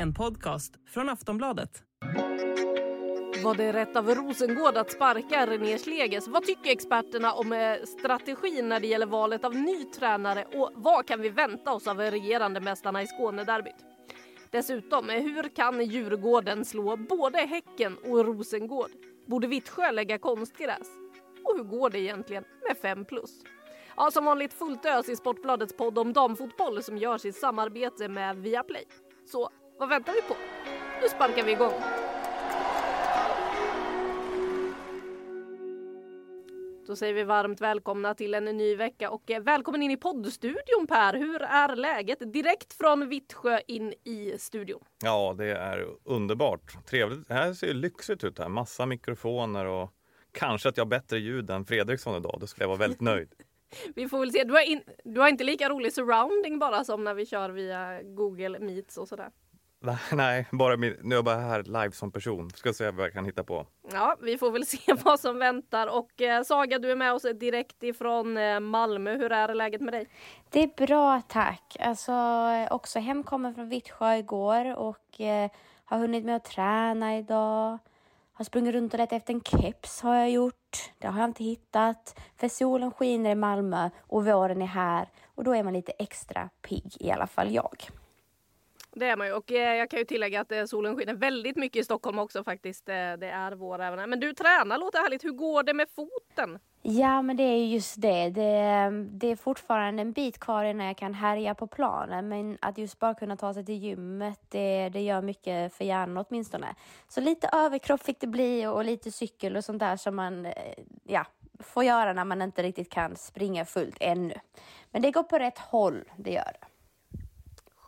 En podcast från Aftonbladet. Var det rätt av Rosengård att sparka René Schleges? Vad tycker experterna om eh, strategin när det gäller valet av ny tränare och vad kan vi vänta oss av regerande mästarna i Skånederbyt? Dessutom, eh, hur kan Djurgården slå både Häcken och Rosengård? Borde Vittsjö lägga konstgräs? Och hur går det egentligen med 5 plus? Ja, som vanligt fullt ös i Sportbladets podd om damfotboll som görs i samarbete med Viaplay. Så vad väntar vi på? Nu sparkar vi igång! Då säger vi varmt välkomna till en ny vecka och eh, välkommen in i poddstudion Per. Hur är läget? Direkt från Vittsjö in i studion. Ja, det är underbart. Trevligt. Det här ser lyxigt ut här. Massa mikrofoner och kanske att jag har bättre ljud än Fredriksson idag. Då skulle jag vara väldigt nöjd. Vi får väl se. Du har, in, du har inte lika rolig surrounding bara som när vi kör via Google Meets och sådär. Nej, bara min, nu är jag bara här live som person. Ska se vad jag kan hitta på. Ja, vi får väl se vad som väntar. Och eh, Saga, du är med oss direkt ifrån eh, Malmö. Hur är läget med dig? Det är bra, tack. Alltså, också hemkommen från Vittsjö igår och eh, har hunnit med att träna idag. Har sprungit runt och letat efter en keps har jag gjort. Det har jag inte hittat. För solen skiner i Malmö och våren är här och då är man lite extra pigg, i alla fall jag. Det är man ju och eh, jag kan ju tillägga att eh, solen skiner väldigt mycket i Stockholm också faktiskt. Eh, det är vår även här. Men du tränar, låter härligt. Hur går det med foten? Ja, men det är just det. det. Det är fortfarande en bit kvar innan jag kan härja på planen, men att just bara kunna ta sig till gymmet, det, det gör mycket för hjärnan åtminstone. Så lite överkropp fick det bli och lite cykel och sånt där som man, ja, får göra när man inte riktigt kan springa fullt ännu. Men det går på rätt håll, det gör det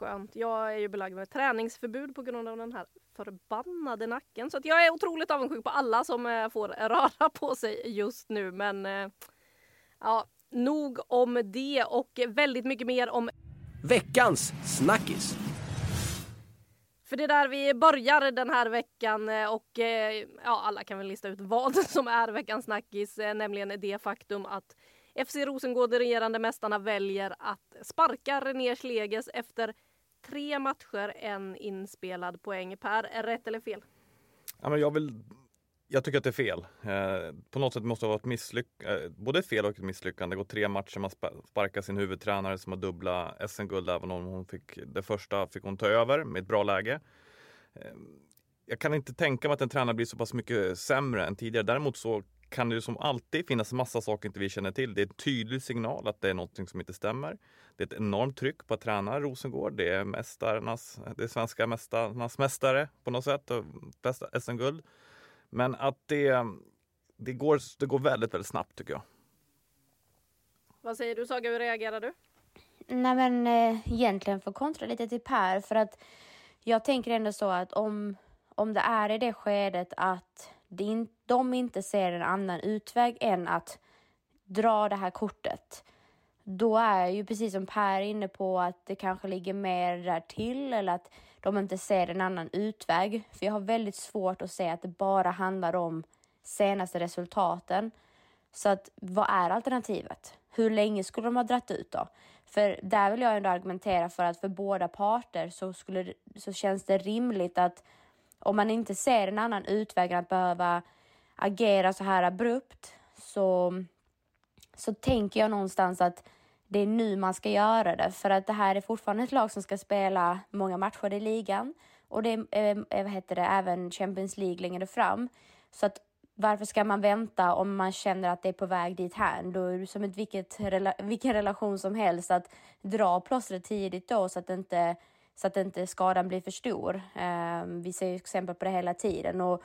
skönt. Jag är ju belagd med träningsförbud på grund av den här förbannade nacken. Så att jag är otroligt avundsjuk på alla som eh, får röra på sig just nu. Men eh, ja, nog om det och väldigt mycket mer om veckans snackis. För det är där vi börjar den här veckan eh, och ja, alla kan väl lista ut vad som är veckans snackis, nämligen det faktum att FC Rosengård, de regerande mästarna, väljer att sparka René Schlegers efter tre matcher, en inspelad poäng. Per, är rätt eller fel? Ja, men jag, vill, jag tycker att det är fel. Eh, på något sätt måste det vara ett misslyckande, eh, både ett fel och ett misslyckande. Det går tre matcher, man sparkar sin huvudtränare som har dubbla SM-guld, även om hon fick det första fick hon ta över med ett bra läge. Eh, jag kan inte tänka mig att en tränare blir så pass mycket sämre än tidigare. Däremot så kan det som alltid finnas massa saker inte vi känner till. Det är en tydlig signal att det är något som inte stämmer. Det är ett enormt tryck på att träna Rosengård. Det är mästarnas, det är svenska mästarnas mästare på något sätt och bästa SM-guld. Men att det, det, går, det går väldigt, väldigt snabbt tycker jag. Vad säger du Saga, hur reagerar du? Nej men eh, egentligen för kontra lite till Per för att jag tänker ändå så att om, om det är i det skedet att de inte ser en annan utväg än att dra det här kortet, då är ju precis som Per inne på att det kanske ligger mer där till eller att de inte ser en annan utväg. För jag har väldigt svårt att se att det bara handlar om senaste resultaten. Så att vad är alternativet? Hur länge skulle de ha dratt ut då? För där vill jag ändå argumentera för att för båda parter så, skulle, så känns det rimligt att om man inte ser en annan utväg än att behöva agera så här abrupt så, så tänker jag någonstans att det är nu man ska göra det för att det här är fortfarande ett lag som ska spela många matcher i ligan och det är eh, eh, vad heter det, även Champions League längre fram. Så att varför ska man vänta om man känner att det är på väg dit här? Då är det som ett vilket, vilken relation som helst att dra plåstret tidigt då så att inte så att inte skadan blir för stor. Ehm, vi ser ju exempel på det hela tiden och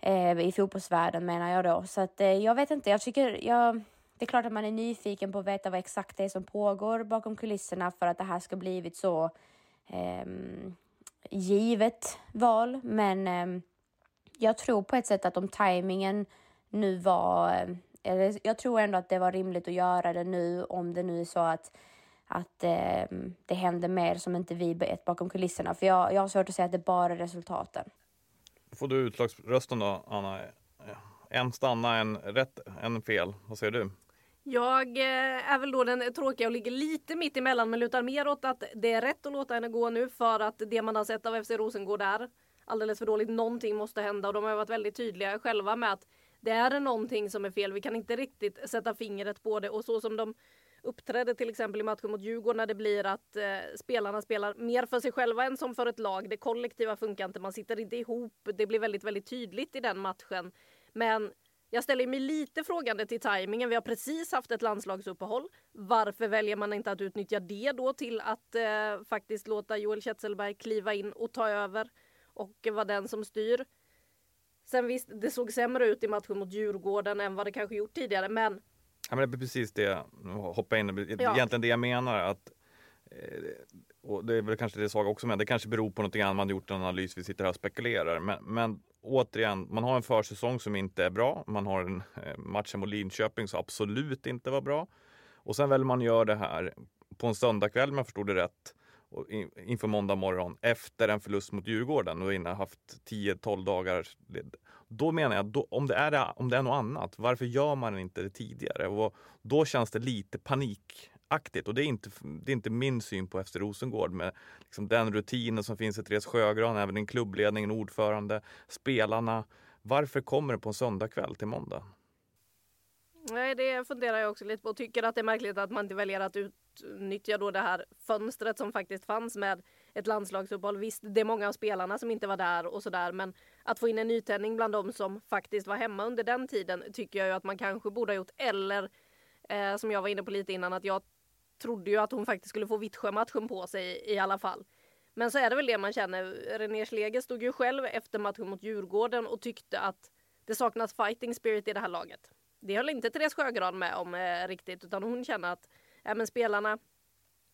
eh, i fotbollsvärlden menar jag då. Så att eh, jag vet inte, jag tycker jag, det är klart att man är nyfiken på att veta vad exakt det är som pågår bakom kulisserna för att det här ska blivit så eh, givet val. Men eh, jag tror på ett sätt att om tajmingen nu var, eh, eller jag tror ändå att det var rimligt att göra det nu om det nu är så att att eh, det händer mer som inte vi vet bakom kulisserna. För jag, jag har svårt att säga att det bara är resultaten. Får du utslagsrösten då, Anna? En stanna, en rätt, en fel. Vad säger du? Jag eh, är väl då den tråkiga och ligger lite mitt emellan men lutar mer åt att det är rätt att låta henne gå nu för att det man har sett av FC Rosengård är alldeles för dåligt. Någonting måste hända och de har varit väldigt tydliga själva med att det är någonting som är fel. Vi kan inte riktigt sätta fingret på det och så som de uppträdde till exempel i matchen mot Djurgården när det blir att eh, spelarna spelar mer för sig själva än som för ett lag. Det kollektiva funkar inte, man sitter inte ihop. Det blir väldigt, väldigt tydligt i den matchen. Men jag ställer mig lite frågande till tajmingen. Vi har precis haft ett landslagsuppehåll. Varför väljer man inte att utnyttja det då till att eh, faktiskt låta Joel Kjetzelberg kliva in och ta över och vara den som styr? Sen visst, det såg sämre ut i matchen mot Djurgården än vad det kanske gjort tidigare, men Ja, men det är precis det, hoppa in, Ja. egentligen det jag menar att eh, och det är väl kanske det Saga också med, det kanske beror på någonting annat, man har gjort en analys, vi sitter här och spekulerar. Men, men återigen, man har en försäsong som inte är bra. Man har en eh, match mot Linköping som absolut inte var bra. Och sen väljer man göra det här på en söndagkväll om jag förstod det rätt. Och in, inför måndag morgon efter en förlust mot Djurgården och innan haft 10-12 dagar. Då menar jag, då, om, det är, om det är något annat, varför gör man inte det tidigare? Och då känns det lite panikaktigt och det är inte, det är inte min syn på FC Rosengård med liksom den rutinen som finns i Therese Sjögran, även en klubbledning, en ordförande, spelarna. Varför kommer det på en söndagkväll till måndag? Nej, det funderar jag också lite på. Tycker att det är märkligt att man inte väljer att utnyttja då det här fönstret som faktiskt fanns med ett landslagsuppehåll. Visst, det är många av spelarna som inte var där och sådär, men att få in en nytändning bland de som faktiskt var hemma under den tiden tycker jag ju att man kanske borde ha gjort. Eller eh, som jag var inne på lite innan, att jag trodde ju att hon faktiskt skulle få Vittsjö-matchen på sig i alla fall. Men så är det väl det man känner. René Schleger stod ju själv efter matchen mot Djurgården och tyckte att det saknas fighting spirit i det här laget. Det höll inte Therese Sjögran med om eh, riktigt utan hon känner att ja, men spelarna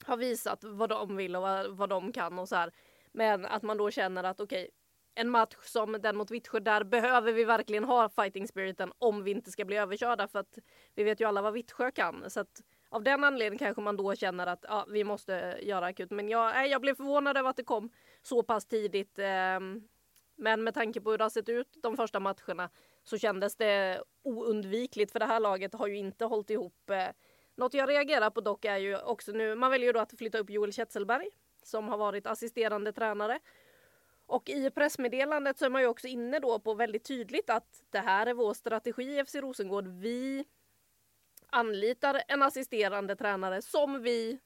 har visat vad de vill och vad, vad de kan och så här. Men att man då känner att okej, en match som den mot Vittsjö, där behöver vi verkligen ha fighting spiriten om vi inte ska bli överkörda för att vi vet ju alla vad Vittsjö kan. Så att av den anledningen kanske man då känner att ja, vi måste göra akut. Men jag, nej, jag blev förvånad över att det kom så pass tidigt. Eh, men med tanke på hur det har sett ut de första matcherna så kändes det oundvikligt för det här laget har ju inte hållit ihop. eh. Något jag reagerar på dock är ju också nu, man väljer ju då att flytta upp Joel Kjetselberg som har varit assisterande tränare. Och i pressmeddelandet så är man ju också inne då på väldigt tydligt att det här är vår strategi i FC Rosengård. Vi anlitar en assisterande tränare som vi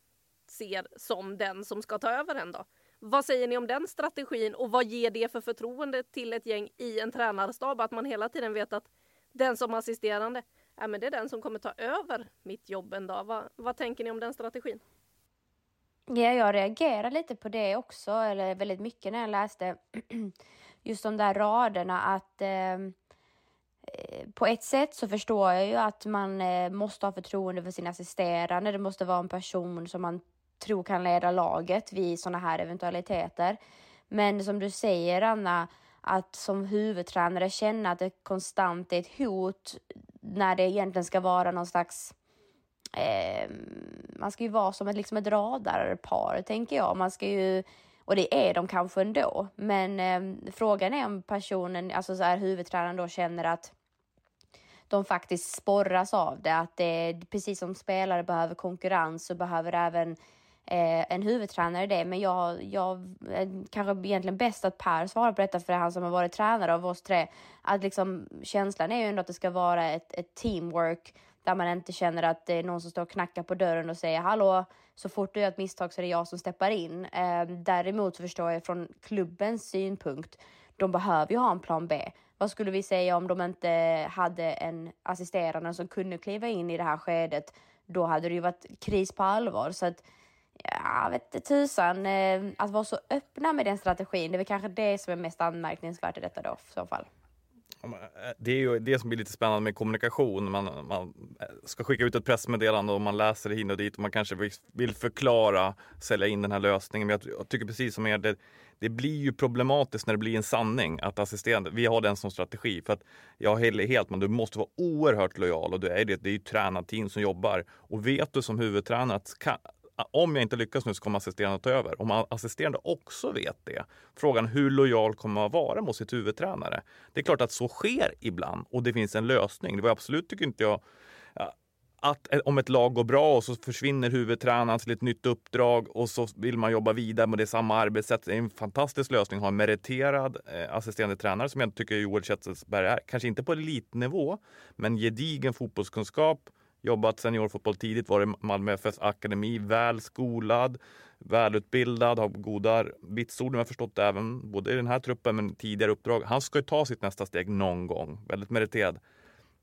ser som den som ska ta över en dag. Vad säger ni om den strategin och vad ger det för förtroende till ett gäng i en tränarstab att man hela tiden vet att den som assisterande, ja, men det är den som kommer ta över mitt jobb en dag. Vad, vad tänker ni om den strategin? Ja, jag reagerar lite på det också, eller väldigt mycket när jag läste just de där raderna att eh, eh, på ett sätt så förstår jag ju att man eh, måste ha förtroende för sin assisterande. Det måste vara en person som man tror kan leda laget vid sådana här eventualiteter. Men som du säger Anna, att som huvudtränare känna att det konstant är ett hot när det egentligen ska vara någon slags eh, man ska ju vara som ett, liksom ett radarpar, tänker jag. Man ska ju, och det är de kanske ändå, men eh, frågan är om personen, alltså så här, huvudtränaren då känner att de faktiskt sporras av det, att det precis som spelare behöver konkurrens så behöver även eh, en huvudtränare det. Men jag, jag är kanske egentligen bäst att Per svarar på detta för det är han som har varit tränare av oss tre. Att liksom känslan är ju ändå att det ska vara ett, ett teamwork där man inte känner att det är någon som står och knackar på dörren och säger hallå, så fort du gör ett misstag så är det jag som steppar in. Eh, däremot så förstår jag från klubbens synpunkt, de behöver ju ha en plan B. Vad skulle vi säga om de inte hade en assisterande som kunde kliva in i det här skedet? Då hade det ju varit kris på allvar. Så att, ja, jag vet tusan, eh, att vara så öppna med den strategin, det är väl kanske det som är mest anmärkningsvärt i detta då, i så fall. Eh, det är ju det som blir lite spännande med kommunikation. Man, man eh, ska skicka ut ett pressmeddelande och man läser det hit och dit och man kanske vill- förklara, sälja in den här lösningen. Men jag, jag tycker precis som er, det, det blir ju problematiskt när det blir en sanning att assisterande, vi har den som strategi. För att jag håller helt men du måste vara oerhört lojal och du är det. Det är ju tränat tränarteam som jobbar. Och vet du som huvudtränare att om jag inte lyckas nu så kommer assisterande ta över. Om assisterande också vet det, frågan hur lojal kommer man vara mot sitt huvudtränare? Det är klart att så sker ibland och det finns en lösning. Det var absolut, tycker inte jag, att om ett lag går bra och så försvinner huvudtränaren till ett nytt uppdrag och så vill man jobba vidare med det samma arbetssätt. Det är en fantastisk lösning att ha en meriterad eh, assisterande tränare som jag tycker Joel Kjetzelsberg är. Kanske inte på elitnivå, men gedigen fotbollskunskap, jobbat seniorfotboll tidigt, varit Malmö FFs akademi, väl skolad, välutbildad, har goda vitsord om jag förstått det även både i den här truppen men tidigare uppdrag. Han ska ju ta sitt nästa steg någon gång, väldigt meriterad.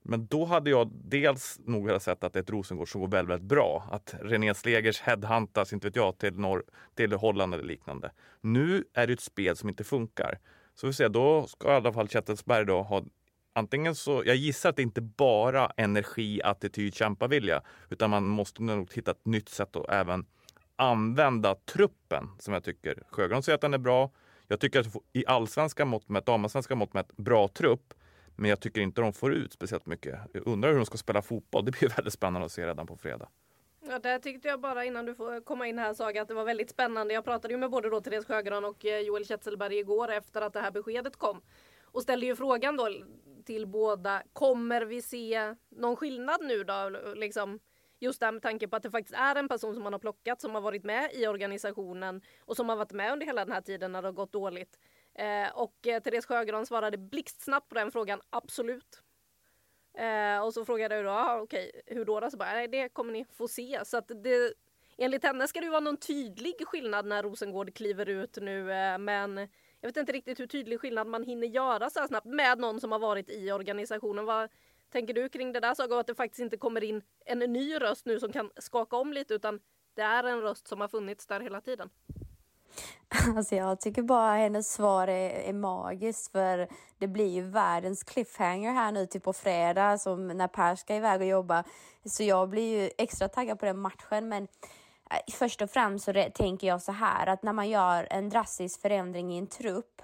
Men då hade jag dels nog sett att det är ett Rosengård som går väldigt, väldigt bra. Att René Slegers headhuntas, inte vet jag, till, norr, till Holland eller liknande. Nu är det ett spel som inte funkar. Så vi ser, då ska i alla fall Kjettelsberg då ha antingen så, jag gissar att det inte bara energi, attityd, kämpavilja, utan man måste nog hitta ett nytt sätt att även använda truppen som jag tycker. Sjögran säger att den är bra. Jag tycker att i allsvenska mått mätt, damallsvenska mått mätt, bra trupp. Men jag tycker inte de får ut speciellt mycket. Jag undrar hur de ska spela fotboll. Det blir väldigt spännande att se redan på fredag. Ja, där tyckte jag bara innan du får komma in här Saga att det var väldigt spännande. Jag pratade ju med både då Therese Sjögran och eh, Joel Kjetzelberg igår efter att det här beskedet kom. Och ställde ju frågan då till båda. Kommer vi se någon skillnad nu då? Liksom, just där med tanke på att det faktiskt är en person som man har plockat som har varit med i organisationen och som har varit med under hela den här tiden när det har gått dåligt. Eh, och eh, Therese Sjögran svarade blixtsnabbt på den frågan, absolut. Eh, och så frågade jag då, ah, okej, hur då? Så bara, nej, det kommer ni få se. Så att det, enligt henne ska det vara någon tydlig skillnad när Rosengård kliver ut nu, eh, men jag vet inte riktigt hur tydlig skillnad man hinner göra så här snabbt med någon som har varit i organisationen. Vad tänker du kring det där Saga? Att det faktiskt inte kommer in en ny röst nu som kan skaka om lite utan det är en röst som har funnits där hela tiden. Alltså jag tycker bara hennes svar är, är magiskt för det blir ju världens cliffhanger här nu till på fredag som när Per ska iväg och jobba. Så jag blir ju extra taggad på den matchen men Eh, först och främst så tänker jag så här att när man gör en drastisk förändring i en trupp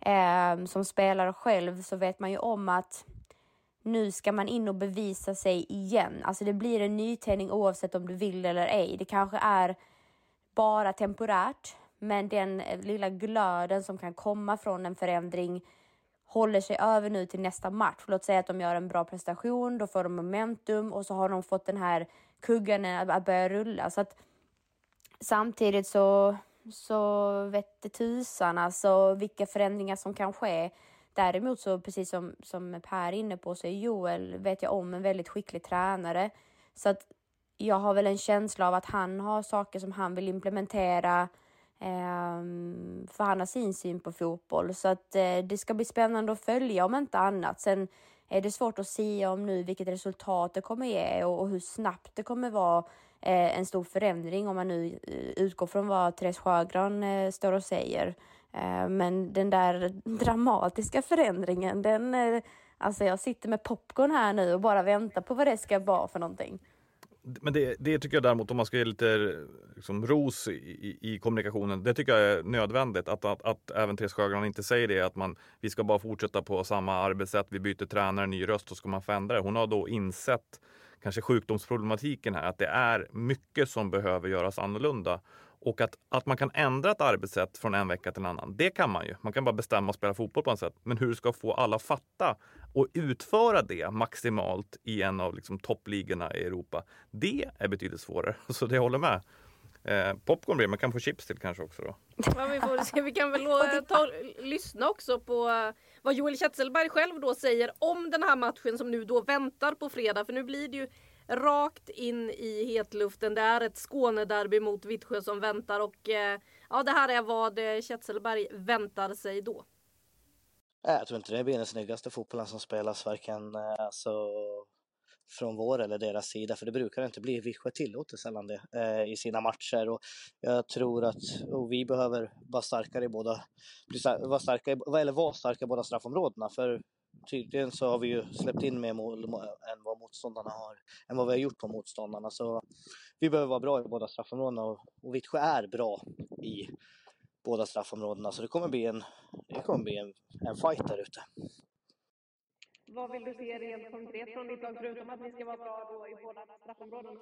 eh, som spelare själv så vet man ju om att nu ska man in och bevisa sig igen. Alltså det blir en nytändning oavsett om du vill eller ej. Det kanske är bara temporärt men den eh, lilla glöden som kan komma från en förändring håller sig över nu till nästa match. Låt säga att de gör en bra prestation, då får de momentum och så har de fått den här kuggarna att börja rulla. Så att samtidigt så, så vette tusan alltså vilka förändringar som kan ske. Däremot så precis som, som Per är inne på så är Joel, vet jag om, en väldigt skicklig tränare. Så att jag har väl en känsla av att han har saker som han vill implementera ehm, för han har sin syn på fotboll så att eh, det ska bli spännande att följa om inte annat. Sen är det svårt att säga om nu vilket resultat det kommer ge och, och hur snabbt det kommer vara eh, en stor förändring om man nu eh, utgår från vad Therese Sjögran eh, står och säger. men den där dramatiska förändringen, den, alltså jag sitter med popcorn här nu och bara väntar på vad det ska vara för någonting. Men det, det, tycker jag däremot, om man ska ge lite liksom, ros i, i, i, kommunikationen, det tycker jag är nödvändigt. Att, att, att även Therese Sjögran inte säger det, att man, vi ska bara fortsätta på samma arbetssätt, vi byter tränare, ny röst, så ska man förändra det. Hon har då insett kanske sjukdomsproblematiken här, att det är mycket som behöver göras annorlunda. Och att, att man kan ändra ett arbetssätt från en vecka till en annan, det kan man ju. Man kan bara bestämma att spela fotboll på ett sätt. Men hur ska få alla fatta och utföra det maximalt i en av liksom, toppligorna i Europa, det är betydligt svårare. Så det håller med. Eh, popcorn blir man kan få chips till kanske också då. Ja, vi, får se. vi kan väl ta, lyssna också på eh, vad Joel Kjetzelberg själv då säger om den här matchen som nu då väntar på fredag. För nu blir det ju rakt in i hetluften. Det är ett Skånederby mot Vittsjö som väntar och eh, ja, det här är vad eh, Kjetzelberg väntar sig då. Eh, jag tror inte det blir den snyggaste fotbollen som spelas varken eh, alltså, från vår eller deras sida, för det brukar det inte bli. Vittsjö tillåter sällan det eh, i sina matcher och jag tror att och vi behöver vara starkare i båda, vara starka, eller vara starka i båda straffområdena, för tydligen så har vi ju släppt in mer mål än vad motståndarna har, än vad vi har gjort på motståndarna. Så vi behöver vara bra i båda straffområdena och, och Vittsjö är bra i båda straffområdena så det kommer bli en, det kommer bli en, en fight där ute. Vad vill du se rent konkret från ditt lag förutom att ni ska vara bra då i båda straffområdena?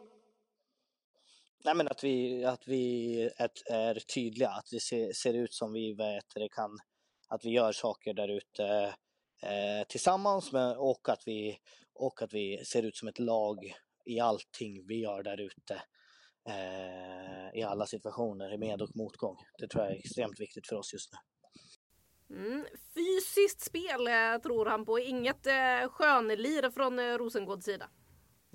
Nej, men att vi, att vi är, tydliga, att vi ser, ser ut som vi vet det kan, att vi gör saker där ute eh, tillsammans med, och, att vi, och att vi ser ut som ett lag i allting vi gör där ute. Eh, I alla situationer, i med och motgång. Det tror jag är extremt viktigt för oss just nu. Mm. Fysiskt spel eh, tror han på, inget eh, skönlir från eh, Rosengårds sida.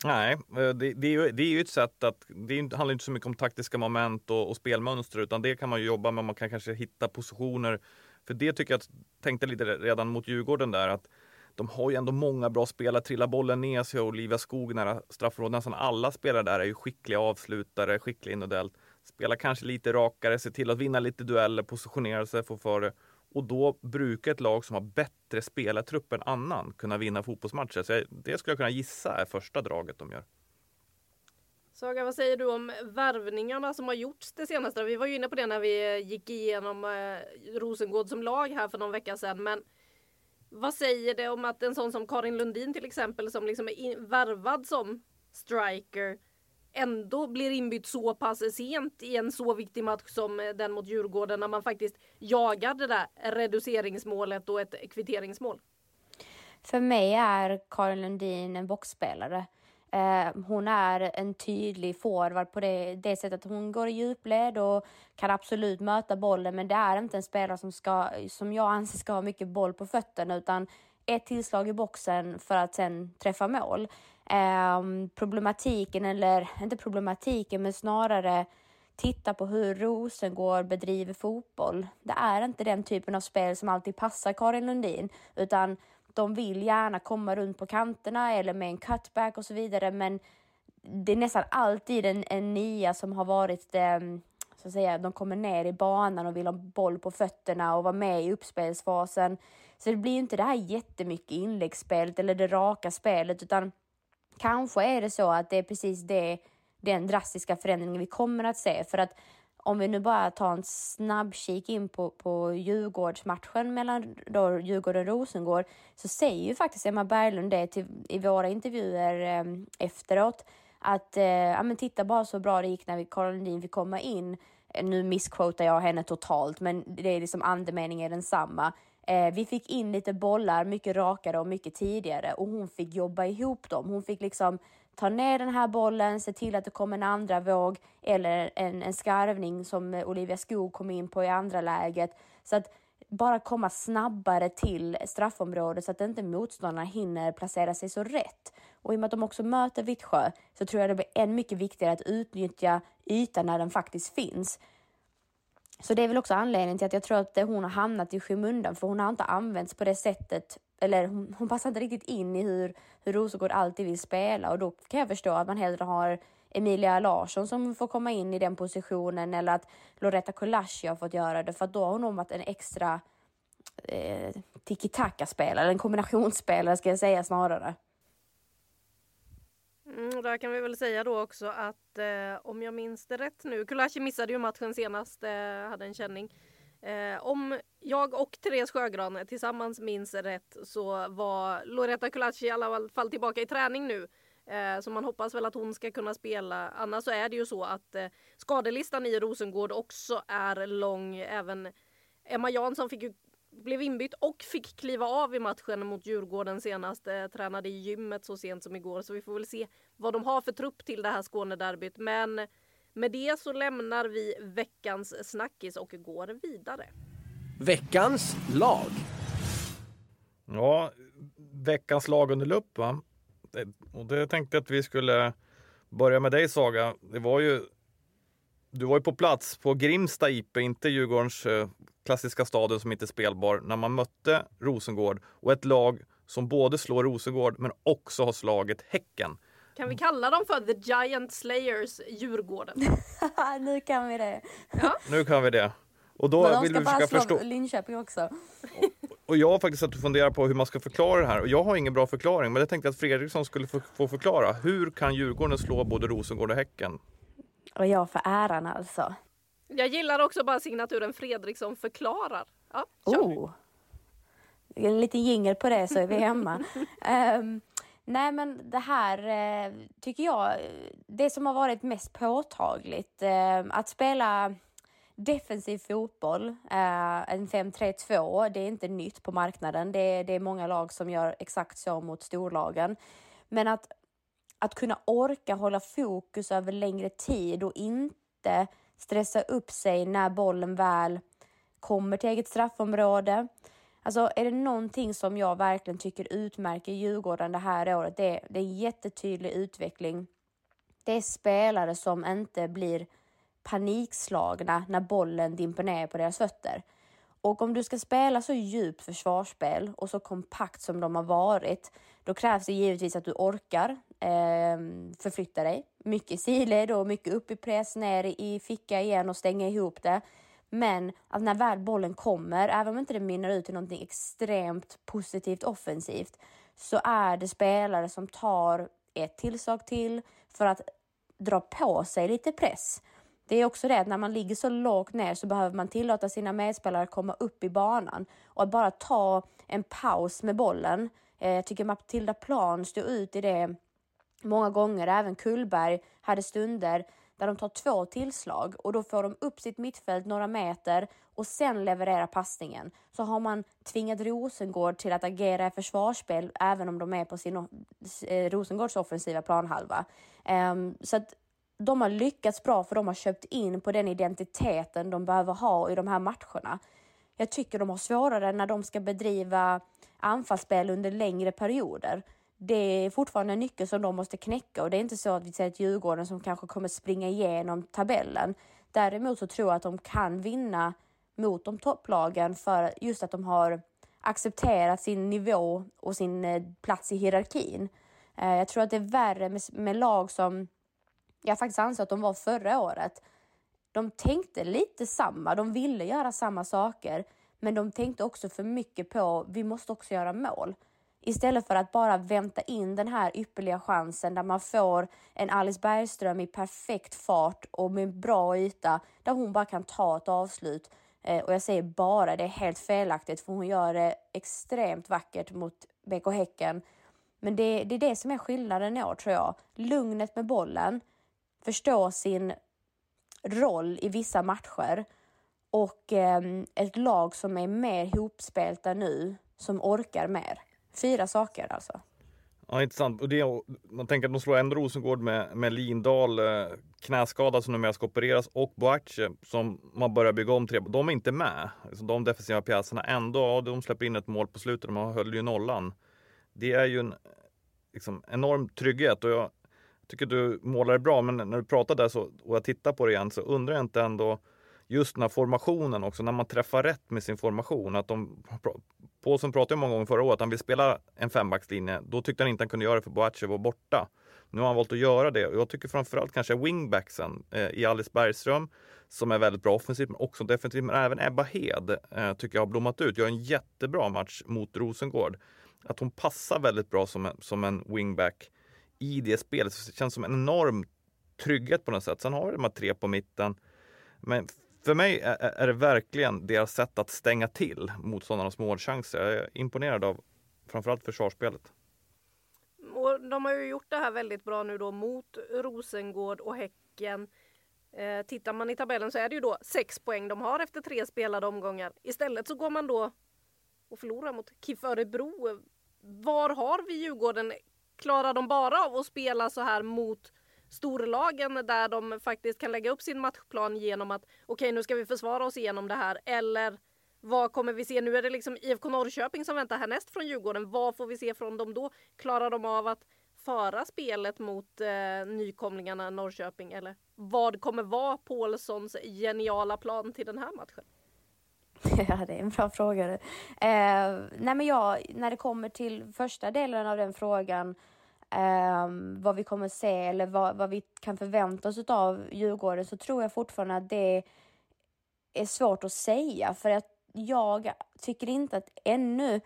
Nej, eh, det, det, är ju, det är ju ett sätt att det handlar inte så mycket om taktiska moment och, och spelmönster utan det kan man ju jobba med. Man kan kanske hitta positioner. För det tycker jag, tänkte lite redan mot Djurgården där att de har ju ändå många bra spelare. Trillar bollen ner sig och Olivia Skog nära straffområdet. Nästan alla spelare där är ju skickliga avslutare, skickliga individuellt. Spelar kanske lite rakare, ser till att vinna lite dueller, positionera sig, få för det. Och då brukar ett lag som har bättre spelartrupp än annan kunna vinna fotbollsmatcher. Så det skulle jag kunna gissa är första draget de gör. Saga, vad säger du om värvningarna som har gjorts det senaste? Vi var ju inne på det när vi gick igenom eh, Rosengård som lag här för någon vecka sedan. Men vad säger det om att en sån som Karin Lundin till exempel som liksom är in, värvad som striker ändå blir inbytt så pass sent i en så viktig match som eh, den mot Djurgården när man faktiskt jagar det där reduceringsmålet och ett kvitteringsmål? För mig är Karin Lundin en boxspelare. Eh, hon är en tydlig forward på det, det sättet. Hon går i djupled och kan absolut möta bollen, men det är inte en spelare som, ska, som jag anser ska ha mycket boll på fötterna, utan ett tillslag i boxen för att sen träffa mål. Eh, problematiken, eller inte problematiken, men snarare titta på hur Rosengård bedriver fotboll. Det är inte den typen av spel som alltid passar Karin Lundin, utan de vill gärna komma runt på kanterna eller med en cutback och så vidare, men det är nästan alltid en, en nia som har varit det, mm, så att säga, de kommer ner i banan och vill ha boll på fötterna och vara med i uppspelsfasen. Så det blir inte det här jättemycket inläggsspelet eller det raka spelet, utan kanske är det så att det är precis det, den drastiska förändringen vi kommer att se. För att om vi nu bara tar en snabb kik in på, på Djurgårdsmatchen mellan då Djurgården och Rosengård så säger ju faktiskt Emma Berglund det till, i våra intervjuer eh, efteråt att eh, ja, men titta bara så bra det gick när vi Caroline fick komma in. Eh, nu missquotar jag henne totalt, men det är liksom andemeningen är densamma. Eh, vi fick in lite bollar mycket rakare och mycket tidigare och hon fick jobba ihop dem. Hon fick liksom ta ner den här bollen, se till att det kom en andra våg eller en, en skarvning som Olivia Skog kom in på i andra läget. Så att bara komma snabbare till straffområdet så att inte motståndarna hinner placera sig så rätt. Och i och med att de också möter Vittsjö så tror jag det blir än mycket viktigare att utnyttja ytan när den faktiskt finns. Så det är väl också anledningen till att jag tror att hon har hamnat i skymundan för hon har inte använts på det sättet eller hon, hon passar inte riktigt in i hur, hur Rosengård alltid vill spela och då kan jag förstå att man hellre har Emilia Larsson som får komma in i den positionen eller att Loretta Kolashi har fått göra det för att då har hon nog varit en extra eh, tiki-taka-spelare, en kombinationsspelare ska jag säga snarare. Mm, där kan vi väl säga då också att eh, om jag minns det rätt nu, Kulashi missade ju matchen senast, eh, hade en känning. Eh, om jag och Therese Sjögran tillsammans minns rätt så var Loretta Kulashi i alla fall tillbaka i träning nu. Eh, så man hoppas väl att hon ska kunna spela. Annars så är det ju så att eh, skadelistan i Rosengård också är lång. Även Emma Jansson fick ju blev inbytt och fick kliva av i matchen mot Djurgården senast. Tränade i gymmet så sent som igår så vi får väl se vad de har för trupp till det här Skånederbyt. Men med det så lämnar vi veckans snackis och går vidare. Veckans lag. Ja, veckans lag under lupp va? Och det tänkte jag att vi skulle börja med dig Saga. Det var ju du var ju på plats på Grimsta IP, inte Djurgårdens eh, klassiska stadion som inte är spelbar, när man mötte Rosengård och ett lag som både slår Rosengård men också har slagit Häcken. Kan vi kalla dem för The Giant Slayers Djurgården? nu kan vi det. Ja. Nu kan vi det. Och då Men de vill ska vi bara försöka slå förstå. Linköping också. Och jag har faktiskt suttit och funderat på hur man ska förklara det här. Och jag har ingen bra förklaring, men jag tänkte att Fredriksson skulle få, få förklara. Hur kan Djurgården slå både Rosengård och Häcken? Och jag för äran alltså. Jag gillar också bara signaturen Fredriksson förklarar. Ja. Oh. En liten jingel på det så är vi hemma. Ehm, nej men det här eh, tycker jag, det som har varit mest påtagligt, eh, att spela defensiv fotboll, eh, en 5-3-2, det är inte nytt på marknaden. Det är, det är många lag som gör exakt så mot storlagen. Men att att kunna orka hålla fokus över längre tid och inte stressa upp sig när bollen väl kommer till eget straffområde. Alltså är det någonting som jag verkligen tycker utmärker Djurgården det här året, det är, det är jättetydlig utveckling. Det är spelare som inte blir panikslagna när bollen dimper ner på deras fötter. Och om du ska spela så djupt försvarsspel och så kompakt som de har varit, då krävs det givetvis att du orkar eh, förflytta dig. Mycket i sidled och mycket upp i press, ner i ficka igen och stänga ihop det. Men att när väl bollen kommer, även om inte det mynnar ut i någonting extremt positivt offensivt, så är det spelare som tar ett tillslag till för att dra på sig lite press. Det är också det att när man ligger så lågt ner så behöver man tillåta sina medspelare att komma upp i banan och att bara ta en paus med bollen. Eh, jag tycker Matilda Plan stod ut i det många gånger. Även Kullberg hade stunder där de tar två tillslag och då får de upp sitt mittfält några meter och sen levererar passningen. Så har man tvingat Rosengård till att agera i försvarsspel även om de är på sin eh, Rosengårds offensiva planhalva. Um, så att de har lyckats bra för de har köpt in på den identiteten de behöver ha i de här matcherna. Jag tycker de har svårare när de ska bedriva anfallsspel under längre perioder. Det är fortfarande en nyckel som de måste knäcka och det är inte så att vi ser ett Djurgården som kanske kommer springa igenom tabellen. Däremot så tror jag att de kan vinna mot de topplagen för just att de har accepterat sin nivå och sin eh, plats i hierarkin. Eh, jag tror att det är värre med, med lag som jag faktiskt anser att de var förra året. De tänkte lite samma, de ville göra samma saker, men de tänkte också för mycket på vi måste också göra mål. Istället för att bara vänta in den här ypperliga chansen där man får en Alice Bergström i perfekt fart och med bra yta där hon bara kan ta ett avslut. Eh, och jag säger bara, det är helt felaktigt för hon gör det extremt vackert mot BK Häcken. Men det, det är det som är skillnaden i år tror jag. Lugnet med bollen, förstå sin roll i vissa matcher och eh, ett lag som är mer hopspelta nu, som orkar mer. Fyra saker alltså. Ja, intressant. Och det, man tänker att de slår ändå Rosengård med, med Lindahl, eh, knäskada som numera ska opereras och Boache som man börjar bygga om tre. De är inte med. Alltså, de defensiva pjäserna ändå, ja, de släpper in ett mål på slutet, de höll ju nollan. Det är ju en liksom, enorm trygghet och jag tycker du målar det bra, men när du pratar där så, och jag tittar på det igen så undrar jag inte ändå just den här formationen också, när man träffar rätt med sin formation. Att de, Paulsen pratade många gånger förra året att han vill spela en fembackslinje. Då tyckte han inte han kunde göra det för Boace var borta. Nu har han valt att göra det och jag tycker framförallt kanske wingbacksen eh, i Alice Bergström som är väldigt bra offensivt men också defensivt. Men även Ebba Hed eh, tycker jag har blommat ut. Gör en jättebra match mot Rosengård. Att hon passar väldigt bra som en, som en wingback i det spelet. Så det känns som en enorm trygghet på något sätt. Sen har vi de här tre på mitten. Men för mig är, är det verkligen deras sätt att stänga till motståndarnas målchanser. Jag är imponerad av framförallt försvarsspelet. Och de har ju gjort det här väldigt bra nu då mot Rosengård och Häcken. Eh, tittar man i tabellen så är det ju då sex poäng de har efter tre spelade omgångar. Istället så går man då och förlorar mot KIF Örebro. Var har vi Djurgården? Klarar de bara av att spela så här mot storlagen där de faktiskt kan lägga upp sin matchplan genom att okej okay, nu ska vi försvara oss igenom det här eller vad kommer vi se? Nu är det liksom IFK Norrköping som väntar härnäst från Djurgården. Vad får vi se från dem då? Klarar de av att föra spelet mot eh, nykomlingarna Norrköping eller vad kommer vara Paulssons geniala plan till den här matchen? Ja, det är en bra fråga. Eh, nej, men jag, när det kommer till första delen av den frågan um, vad vi kommer se eller vad, vad vi kan förvänta oss av Djurgården så tror jag fortfarande att det är svårt att säga för att jag tycker inte att ännu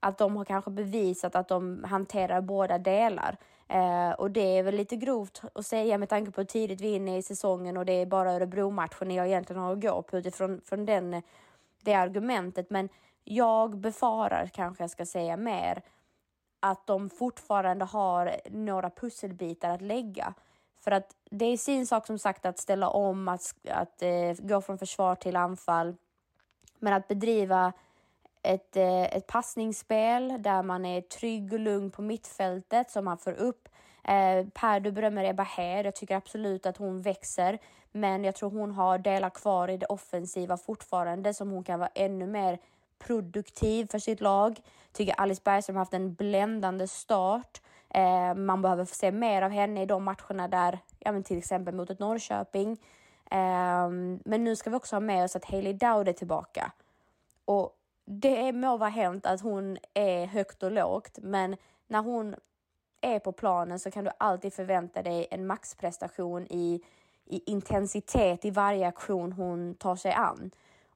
att de har kanske bevisat att de hanterar båda delar. Eh, och det är väl lite grovt att säga med tanke på hur tidigt vi är inne i säsongen och det är bara Örebro-matchen jag egentligen har att gå på utifrån från den, det argumentet. Men jag befarar, kanske jag ska säga mer, att de fortfarande har några pusselbitar att lägga. För att det är sin sak som sagt att ställa om, att, att eh, gå från försvar till anfall. Men att bedriva ett, eh, ett passningsspel där man är trygg och lugn på mittfältet så man får upp Eh, per, du berömmer Ebba Hed. Jag tycker absolut att hon växer, men jag tror hon har delar kvar i det offensiva fortfarande som hon kan vara ännu mer produktiv för sitt lag. Tycker Alice Bergström har haft en bländande start. Eh, man behöver se mer av henne i de matcherna där, ja, men till exempel mot ett Norrköping. Eh, men nu ska vi också ha med oss att Hailey Dowd är tillbaka. Och det må vara hänt att hon är högt och lågt, men när hon är på planen så kan du alltid förvänta dig en maxprestation i, i intensitet i varje aktion hon tar sig an.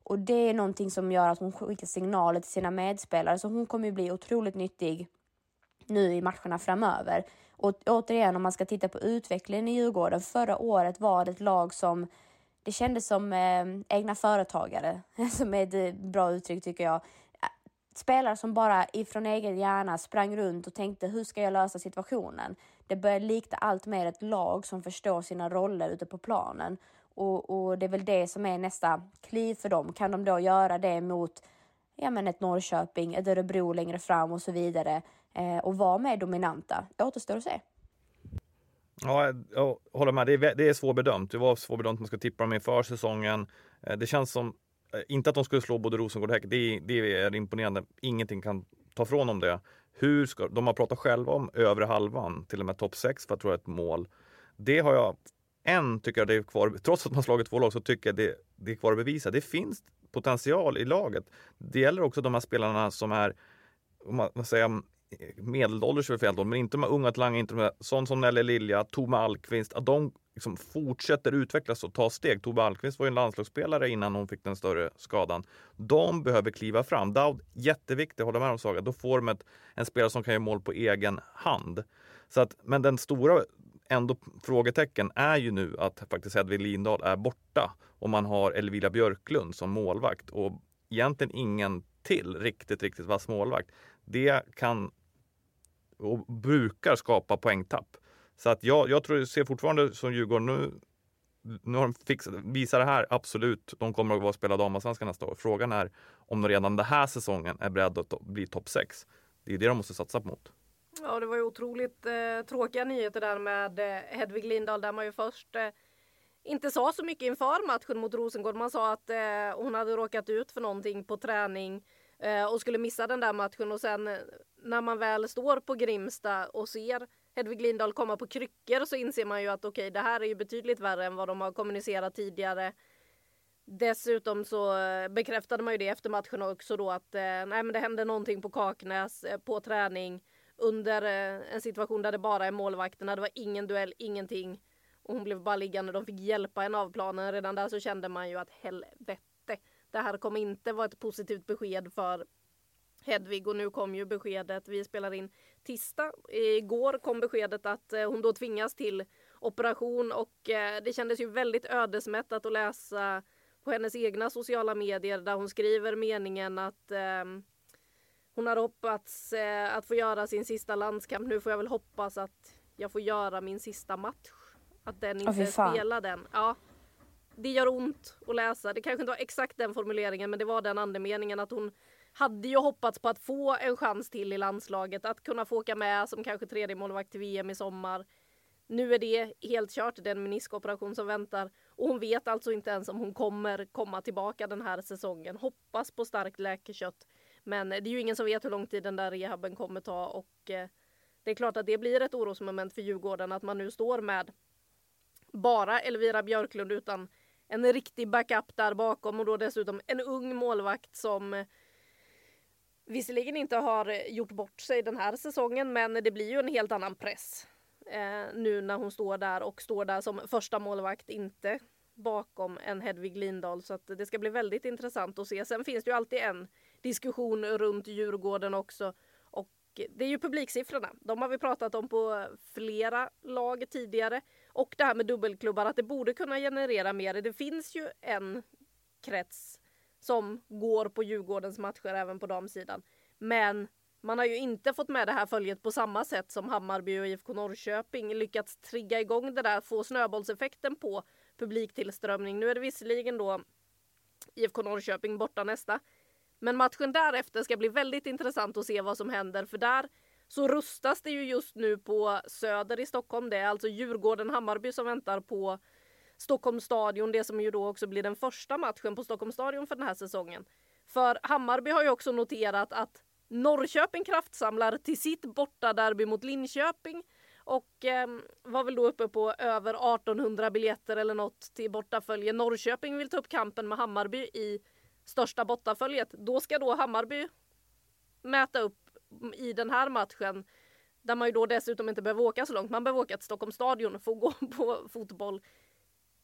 Och det är någonting som gör att hon skickar signaler till sina medspelare, så hon kommer ju bli otroligt nyttig nu i matcherna framöver. Och återigen, om man ska titta på utvecklingen i Djurgården. Förra året var det ett lag som det kändes som eh, egna företagare, som är ett eh, bra uttryck tycker jag. Spelare som bara ifrån egen hjärna sprang runt och tänkte hur ska jag lösa situationen? Det börjar likna allt mer ett lag som förstår sina roller ute på planen. Och, och, det är väl det som är nästa kliv för dem. Kan de då göra det mot ja, men ett Norrköping, ett Örebro längre fram och så vidare eh, och vara mer dominanta? Det återstår att se. Ja, jag håller med. Det är, det är svårbedömt. Det var svårbedömt man ska tippa dem inför säsongen. Eh, det känns som, eh, inte att de skulle slå både Rosengård och Häck, det, det är imponerande. Ingenting kan ta från dem det. Hur ska, de har pratat själva om övre halvan, till och med topp 6 för att tro ett mål. Det har jag, än tycker jag det är kvar, trots att man slagit två lag så tycker jag det, det är kvar att bevisa. Det finns potential i laget. Det gäller också de här spelarna som är, om man säger medelålders för fel men inte de här unga talanger, inte de här, sånt som Nelly Lilja, Tome Alkvist, att de liksom fortsätter utvecklas och ta steg. Tove Alkvist var ju en landslagsspelare innan hon fick den större skadan. De behöver kliva fram. Daud, jätteviktigt, håller med om Saga. Då får de ett, en spelare som kan göra mål på egen hand. Så att, men den stora ändå frågetecken är ju nu att faktiskt Hedvig Lindahl är borta och man har Elvira Björklund som målvakt och egentligen ingen till riktigt, riktigt vass målvakt. Det kan och brukar skapa poängtapp. Så att jag, jag tror, ser fortfarande som Djurgården nu, nu har de fixat, visar det här, absolut, de kommer att vara spela damallsvenskan nästa år. Frågan är om de redan den här säsongen är beredda att bli topp 6. Det är det de måste satsa mot. Ja, det var ju otroligt eh, tråkiga nyheter där med eh, Hedvig Lindahl där man ju först eh, inte sa så mycket inför matchen mot Rosengård. Man sa att eh, hon hade råkat ut för någonting på träning eh, och skulle missa den där matchen och sen eh, när man väl står på Grimsta och ser Hedvig Lindahl komma på kryckor så inser man ju att okej, okay, det här är ju betydligt värre än vad de har kommunicerat tidigare. Dessutom så eh, bekräftade man ju det efter matchen också då att eh, nej men det hände någonting på Kaknäs på träning under eh, en situation där det bara är målvakterna. Det var ingen duell, ingenting. Och hon blev bara liggande. De fick hjälpa en av planen. Redan där så kände man ju att helvete. Det här kommer inte vara ett positivt besked för Hedvig och nu kom ju beskedet. Vi spelar in tisdag. Igår kom beskedet att eh, hon då tvingas till operation och eh, det kändes ju väldigt ödesmättat att läsa på hennes egna sociala medier där hon skriver meningen att eh, hon hade hoppats eh, att få göra sin sista landskamp. Nu får jag väl hoppas att jag får göra min sista match. Att den inte oh, spelar den. Ja. Det gör ont att läsa. Det kanske inte var exakt den formuleringen men det var den andemeningen att hon hade ju hoppats på att få en chans till i landslaget. Att kunna få åka med som kanske tredje målvakt till VM i sommar. Nu är det helt kört, den meniskoperation som väntar. Och hon vet alltså inte ens om hon kommer komma tillbaka den här säsongen. Hoppas på starkt läkekött. Men det är ju ingen som vet hur lång tid den där rehaben kommer ta och eh, det är klart att det blir ett orosmoment för Djurgården att man nu står med bara Elvira Björklund utan en riktig backup där bakom och då dessutom en ung målvakt som eh, visserligen inte har gjort bort sig den här säsongen men det blir ju en helt annan press eh, nu när hon står där och står där som första målvakt, inte bakom en Hedvig Lindahl så att det ska bli väldigt intressant att se. Sen finns det ju alltid en diskussion runt Djurgården också. Och det är ju publiksiffrorna. De har vi pratat om på flera lag tidigare. Och det här med dubbelklubbar, att det borde kunna generera mer. Det finns ju en krets som går på Djurgårdens matcher även på damsidan. Men man har ju inte fått med det här följet på samma sätt som Hammarby och IFK Norrköping lyckats trigga igång det där, få snöbollseffekten på publiktillströmning. Nu är det visserligen då IFK Norrköping borta nästa. Men matchen därefter ska bli väldigt intressant att se vad som händer för där så rustas det ju just nu på Söder i Stockholm. Det är alltså Djurgården-Hammarby som väntar på Stockholms stadion, det som ju då också blir den första matchen på Stockholms stadion för den här säsongen. För Hammarby har ju också noterat att Norrköping kraftsamlar till sitt bortaderby mot Linköping och eh, var väl då uppe på över 1800 biljetter eller något till bortafölje. Norrköping vill ta upp kampen med Hammarby i största bottaföljet, Då ska då Hammarby mäta upp i den här matchen där man ju då dessutom inte behöver åka så långt. Man behöver åka till Stockholms stadion för att gå på fotboll.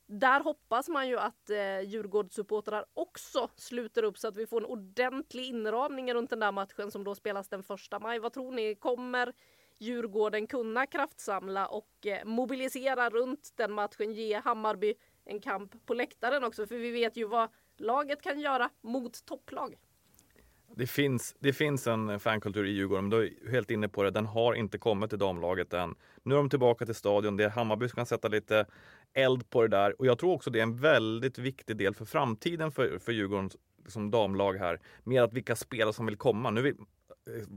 Där hoppas man ju att eh, Djurgårdssupportrar också sluter upp så att vi får en ordentlig inramning runt den där matchen som då spelas den första maj. Vad tror ni? Kommer Djurgården kunna kraftsamla och eh, mobilisera runt den matchen, ge Hammarby en kamp på läktaren också? För vi vet ju vad laget kan göra mot topplag. Det finns, det finns en fankultur i Djurgården, du är helt inne på det. Den har inte kommit till damlaget än. Nu är de tillbaka till stadion. Det är Hammarby som kan sätta lite eld på det där. Och jag tror också det är en väldigt viktig del för framtiden för, för Djurgården som damlag här. Med att vilka spelare som vill komma. Nu vill,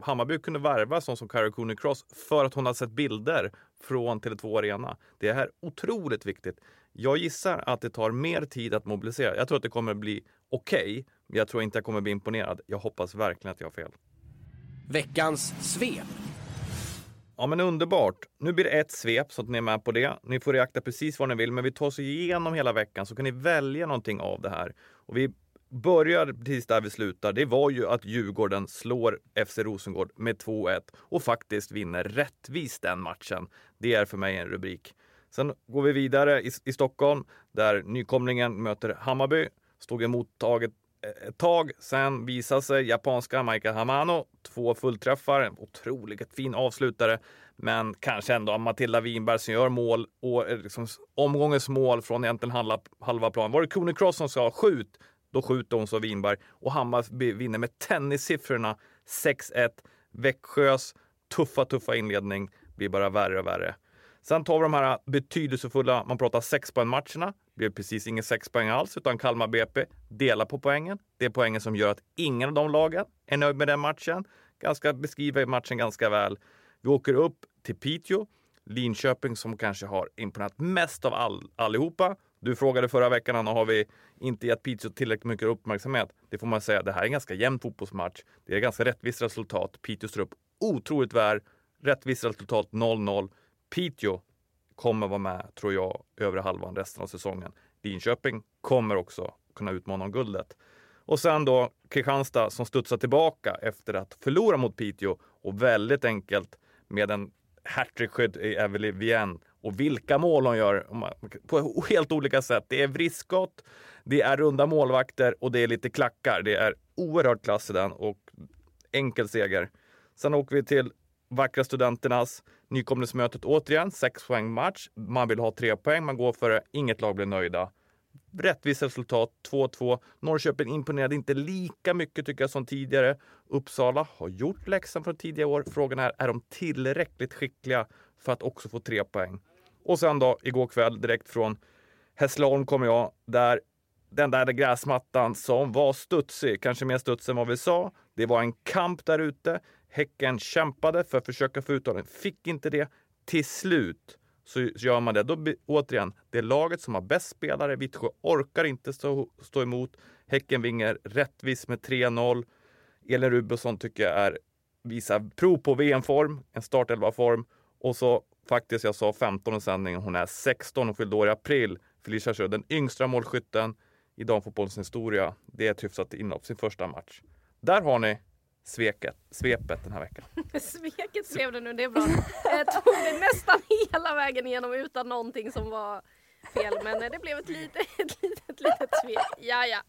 Hammarby kunde värva sån som Carrie Cooney Cross för att hon har sett bilder från Tele2 Arena. Det är otroligt viktigt. Jag gissar att det tar mer tid att mobilisera. Jag tror att det kommer bli okej, okay, men jag tror inte jag kommer bli imponerad. Jag hoppas verkligen att jag har fel. Veckans svep. Ja men underbart. Nu blir det ett svep så att ni är med på det. Ni får reakta precis vad ni vill, men vi tar oss igenom hela veckan så kan ni välja någonting av det här. Och vi börjar precis där vi slutar. Det var ju att Djurgården slår FC Rosengård med 2-1 och faktiskt vinner rättvist den matchen. Det är för mig en rubrik. Sen går vi vidare i, i Stockholm där nykomlingen möter Hammarby. Stod emot taget eh, ett tag. Sen visade sig japanska Michael Hamano. Två fullträffar. Otroligt fin avslutare. Men kanske ändå Matilda Winberg som gör mål och eh, liksom omgångens mål från egentligen halva, halva plan. Var det Cooney Cross som sa skjut? Då skjuter hon så Winberg och Hammarby vinner med tennissiffrorna 6-1. Växjös tuffa, tuffa inledning blir bara värre och värre. Sen tar vi de här betydelsefulla, man pratar sexpoängmatcherna. Det blev precis ingen sexpoäng alls, utan Kalmar BP delar på poängen. Det är poängen som gör att ingen av de lagen är nöjd med den matchen. Ganska beskriver matchen ganska väl. Vi åker upp till Piteå, Linköping som kanske har imponerat mest av all, allihopa. Du frågade förra veckan, Anna, har vi inte gett Piteå tillräckligt mycket uppmärksamhet? Det får man säga, det här är en ganska jämn fotbollsmatch. Det är ganska rättvist resultat. Piteå står upp otroligt väl. Rättvist resultat 0-0. Piteå kommer vara med, tror jag, övre halvan resten av säsongen. Linköping kommer också kunna utmana om guldet. Och sen då Kristianstad som studsar tillbaka efter att förlora mot Piteå och väldigt enkelt med en hattrickskydd i Evelie Vienne. Och vilka mål hon gör på helt olika sätt. Det är vriskskott, det är runda målvakter och det är lite klackar. Det är oerhört klass i den och enkel seger. Sen åker vi till Vackra Studenternas nykomlingsmötet återigen. Sex poäng match. Man vill ha tre poäng. Man går för det. Inget lag blir nöjda. Rättvist resultat 2-2. Norrköping imponerade inte lika mycket tycker jag som tidigare. Uppsala har gjort läxan från tidigare år. Frågan är, är de tillräckligt skickliga för att också få tre poäng? Och sen då igår kväll direkt från Hässleholm kommer jag där den där gräsmattan som var studsig, kanske mer studsig än vad vi sa. Det var en kamp där ute. Häcken kämpade för att försöka få ut honom, fick inte det. Till slut så gör man det. Då, återigen, det är laget som har bäst spelare. Vittsjö orkar inte stå, stå emot. Häcken vinner rättvis med 3-0. Elin Rubensson tycker jag är, visar prov på VM-form, en startelva-form. Och så faktiskt, jag sa 15 i sändningen, hon är 16, och fyllde år i april. Felicia Sjö, den yngsta målskytten i damfotbollens historia. Det är ett hyfsat inhopp, sin första match. Där har ni sveket, svepet den här veckan. sveket blev det nu, det är bra. Jag tog det nästan hela vägen igenom utan någonting som var fel men eh, det blev ett litet, ett litet, litet svek. Ja, ja.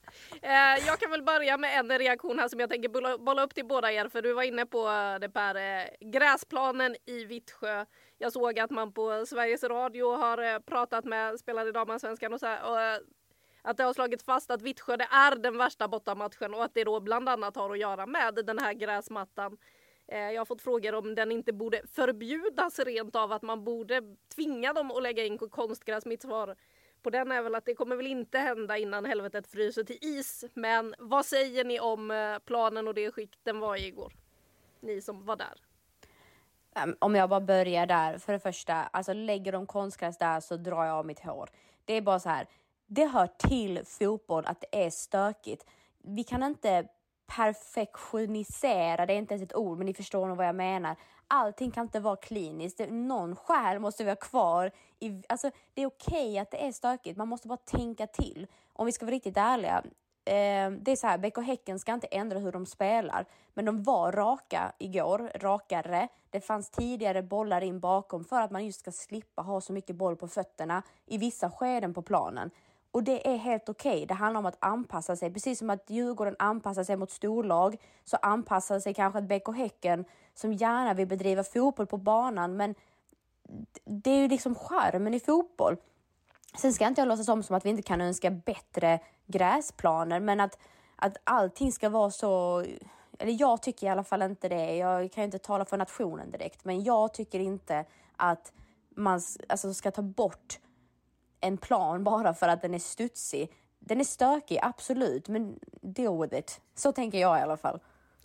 Eh, jag kan väl börja med en reaktion här som jag tänker bolla upp till båda er för du var inne på det Per. Gräsplanen i Vittsjö. Jag såg att man på Sveriges Radio har pratat med spelare i damallsvenskan och så här, och att det har slagit fast att Vittsjö det är den värsta bortamatchen och att det då bland annat har att göra med den här gräsmattan. Eh, jag har fått frågor om den inte borde förbjudas rent av, att man borde tvinga dem att lägga in konstgräs. Mitt svar på den är väl att det kommer väl inte hända innan helvetet fryser till is. Men vad säger ni om eh, planen och det skick den var i igår? Ni som var där. Ehm, om jag bara börjar där, för det första, alltså lägger de konstgräs där så drar jag av mitt hår. Det är bara så här, det hör till fotboll att det är stökigt. Vi kan inte perfektionisera, det är inte ens ett ord, men ni förstår nog vad jag menar. Allting kan inte vara kliniskt, någon själ måste vi ha kvar. I, alltså, det är okej att det är stökigt, man måste bara tänka till. Om vi ska vara riktigt ärliga, eh, det är så här, BK Häcken ska inte ändra hur de spelar, men de var raka igår, rakare. Det fanns tidigare bollar in bakom för att man just ska slippa ha så mycket boll på fötterna i vissa skeden på planen. Och det är helt okej. Okay. Det handlar om att anpassa sig. Precis som att Djurgården anpassar sig mot storlag så anpassar sig kanske ett BK Häcken som gärna vill bedriva fotboll på banan. Men det är ju liksom charmen i fotboll. Sen ska inte jag låtsas om som att vi inte kan önska bättre gräsplaner, men att, att allting ska vara så... Eller jag tycker i alla fall inte det. Jag kan ju inte tala för nationen direkt, men jag tycker inte att man alltså, ska ta bort en plan bara för att den är studsig. Den är stökig, absolut, men deal with it. Så tänker jag i alla fall.